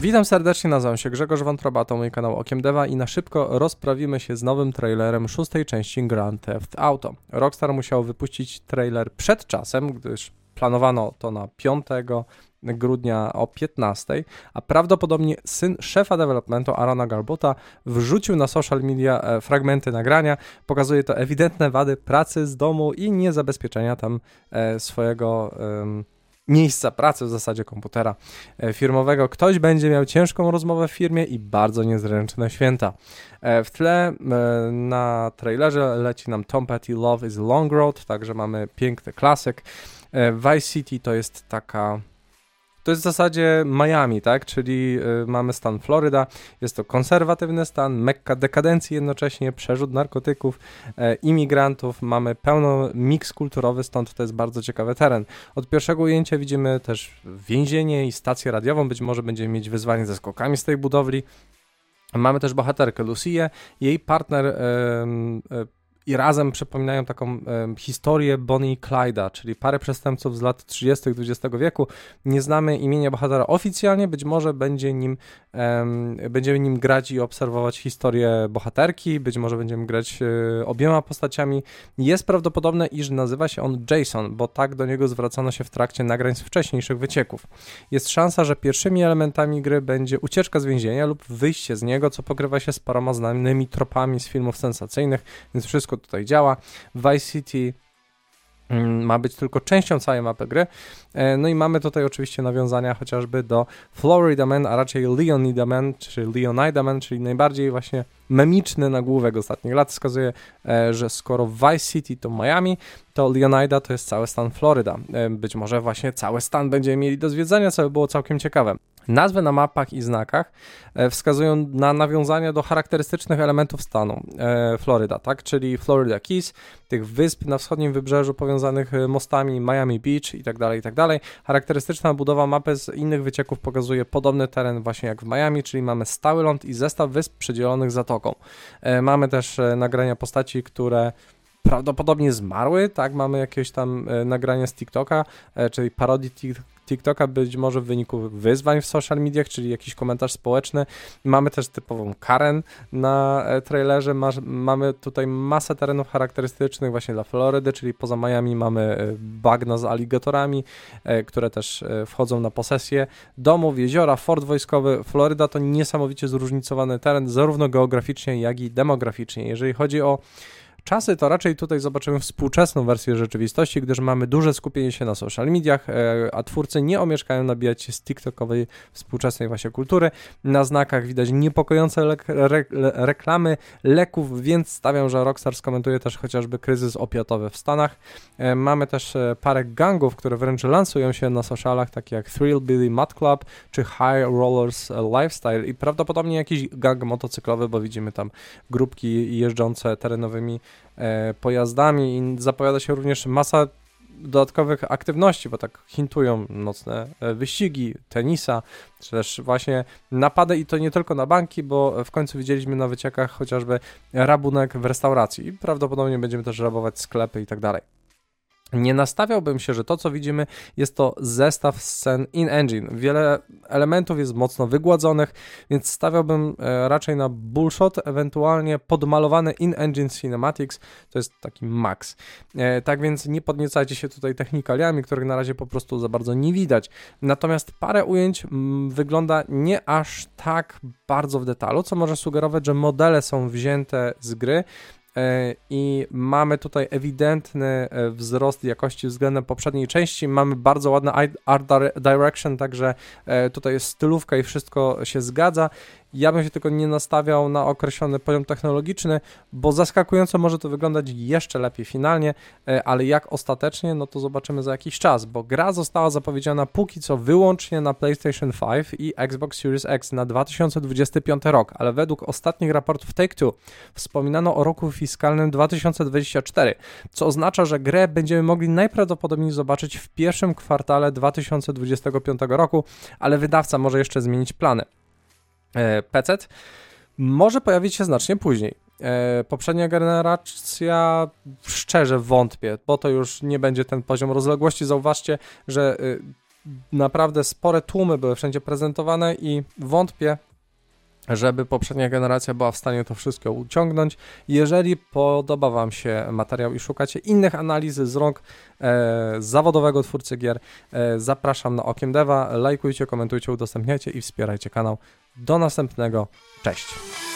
Witam serdecznie, nazywam się Grzegorz Wątroba, to mój kanał Okiem Deva i na szybko rozprawimy się z nowym trailerem szóstej części Grand Theft Auto. Rockstar musiał wypuścić trailer przed czasem, gdyż planowano to na 5 grudnia o 15, a prawdopodobnie syn szefa developmentu Arona Garbota wrzucił na social media e, fragmenty nagrania. Pokazuje to ewidentne wady pracy z domu i niezabezpieczenia tam e, swojego miejsca pracy, w zasadzie komputera e, firmowego. Ktoś będzie miał ciężką rozmowę w firmie i bardzo niezręczne święta. W tle na trailerze leci nam Tom Petty Love is Long Road, także mamy piękny klasyk. Vice City to jest taka to jest w zasadzie Miami, tak? Czyli y, mamy stan Floryda, jest to konserwatywny stan, mekka dekadencji jednocześnie, przerzut narkotyków, e, imigrantów, mamy pełno miks kulturowy, stąd to jest bardzo ciekawy teren. Od pierwszego ujęcia widzimy też więzienie i stację radiową, być może będziemy mieć wyzwanie ze skokami z tej budowli. Mamy też bohaterkę Lucię, jej partner e, i razem przypominają taką e, historię Bonnie i Clyda, czyli parę przestępców z lat 30. XX wieku. Nie znamy imienia bohatera oficjalnie, być może będzie nim, e, będziemy nim grać i obserwować historię bohaterki, być może będziemy grać e, obiema postaciami. Jest prawdopodobne, iż nazywa się on Jason, bo tak do niego zwracano się w trakcie nagrań z wcześniejszych wycieków. Jest szansa, że pierwszymi elementami gry będzie ucieczka z więzienia lub wyjście z niego, co pokrywa się z paroma znanymi tropami z filmów sensacyjnych, więc wszystko tutaj działa. Vice City mm, ma być tylko częścią całej mapy gry. E, no i mamy tutaj oczywiście nawiązania chociażby do Florida Man, a raczej Leonida Man, czy Leonida Man, czyli najbardziej właśnie memiczny nagłówek ostatnich lat wskazuje, e, że skoro Vice City to Miami, to Leonida to jest cały stan Floryda. E, być może właśnie cały stan będziemy mieli do zwiedzania, co by było całkiem ciekawe. Nazwy na mapach i znakach e, wskazują na nawiązania do charakterystycznych elementów stanu Floryda, tak? czyli Florida Keys, tych wysp na wschodnim wybrzeżu powiązanych mostami Miami Beach i tak dalej, i tak. Charakterystyczna budowa mapy z innych wycieków pokazuje podobny teren właśnie jak w Miami, czyli mamy stały ląd i zestaw wysp przydzielonych zatoką. Mamy też nagrania postaci, które prawdopodobnie zmarły, tak? Mamy jakieś tam nagrania z TikToka, czyli parodii TikToka, być może w wyniku wyzwań w social mediach, czyli jakiś komentarz społeczny. Mamy też typową Karen na e, trailerze. mamy tutaj masę terenów charakterystycznych właśnie dla Florydy, czyli poza Miami mamy e, bagno z aligatorami, e, które też wchodzą na posesję domów, jeziora, fort wojskowy. Floryda to niesamowicie zróżnicowany teren, zarówno geograficznie, jak i demograficznie. Jeżeli chodzi o czasy, to raczej tutaj zobaczymy współczesną wersję rzeczywistości, gdyż mamy duże skupienie się na social mediach, e, a twórcy nie omieszkają nabijać się z TikTokowej współczesnej właśnie kultury. Na znakach widać niepokojące le re reklamy leków, więc stawiam, że Rockstar skomentuje też chociażby kryzys opiatowy w Stanach. E, mamy też e, parę gangów, które wręcz lansują się na socialach, takie jak Thrill Billy Club czy High Rollers Lifestyle i prawdopodobnie jakiś gang motocyklowy, bo widzimy tam grupki jeżdżące terenowymi pojazdami i zapowiada się również masa dodatkowych aktywności, bo tak hintują nocne e, wyścigi, tenisa, czy też właśnie napady i to nie tylko na banki, bo w końcu widzieliśmy na wyciekach chociażby rabunek w restauracji i prawdopodobnie będziemy też rabować sklepy i tak dalej. Nie nastawiałbym się, że to, co widzimy, jest to zestaw scen in-engine. Wiele elementów jest mocno wygładzonych, więc stawiałbym e, raczej na bullshot, ewentualnie podmalowane in-engine cinematics, to jest taki max. E, tak więc nie podniecajcie się tutaj technikaliami, których na razie po prostu za bardzo nie widać. Natomiast parę ujęć wygląda nie aż tak bardzo w detalu, co może sugerować, że modele są wzięte z gry, i mamy tutaj ewidentny e, wzrost jakości względem poprzedniej części. Mamy bardzo ładny art direction, także e, tutaj jest stylówka i wszystko się zgadza. Ja bym się tylko nie nastawiał na określony poziom technologiczny, bo zaskakująco może to wyglądać jeszcze lepiej finalnie, e, ale jak ostatecznie, no to zobaczymy za jakiś czas, bo gra została zapowiedziana póki co wyłącznie na PlayStation 5 i Xbox Series X na 2025 rok, ale według ostatnich raportów Take-Two wspominano o roku fiskalnym 2024, co oznacza, że grę będziemy mogli najprawdopodobniej zobaczyć w pierwszym kwartale 2025 roku, ale wydawca może jeszcze zmienić plany. E, PC może pojawić się znacznie później. E, poprzednia generacja szczerze wątpię, bo to już nie będzie ten poziom rozległości. Zauważcie, że y, naprawdę spore tłumy były wszędzie prezentowane i wątpię, żeby poprzednia generacja była w stanie to wszystko uciągnąć. Jeżeli podoba Wam się materiał i szukacie innych analiz z rąk e, zawodowego twórcy gier, e, zapraszam na Okiem Deva. Lajkujcie, komentujcie, udostępniajcie i wspierajcie kanał. Do następnego. Cześć!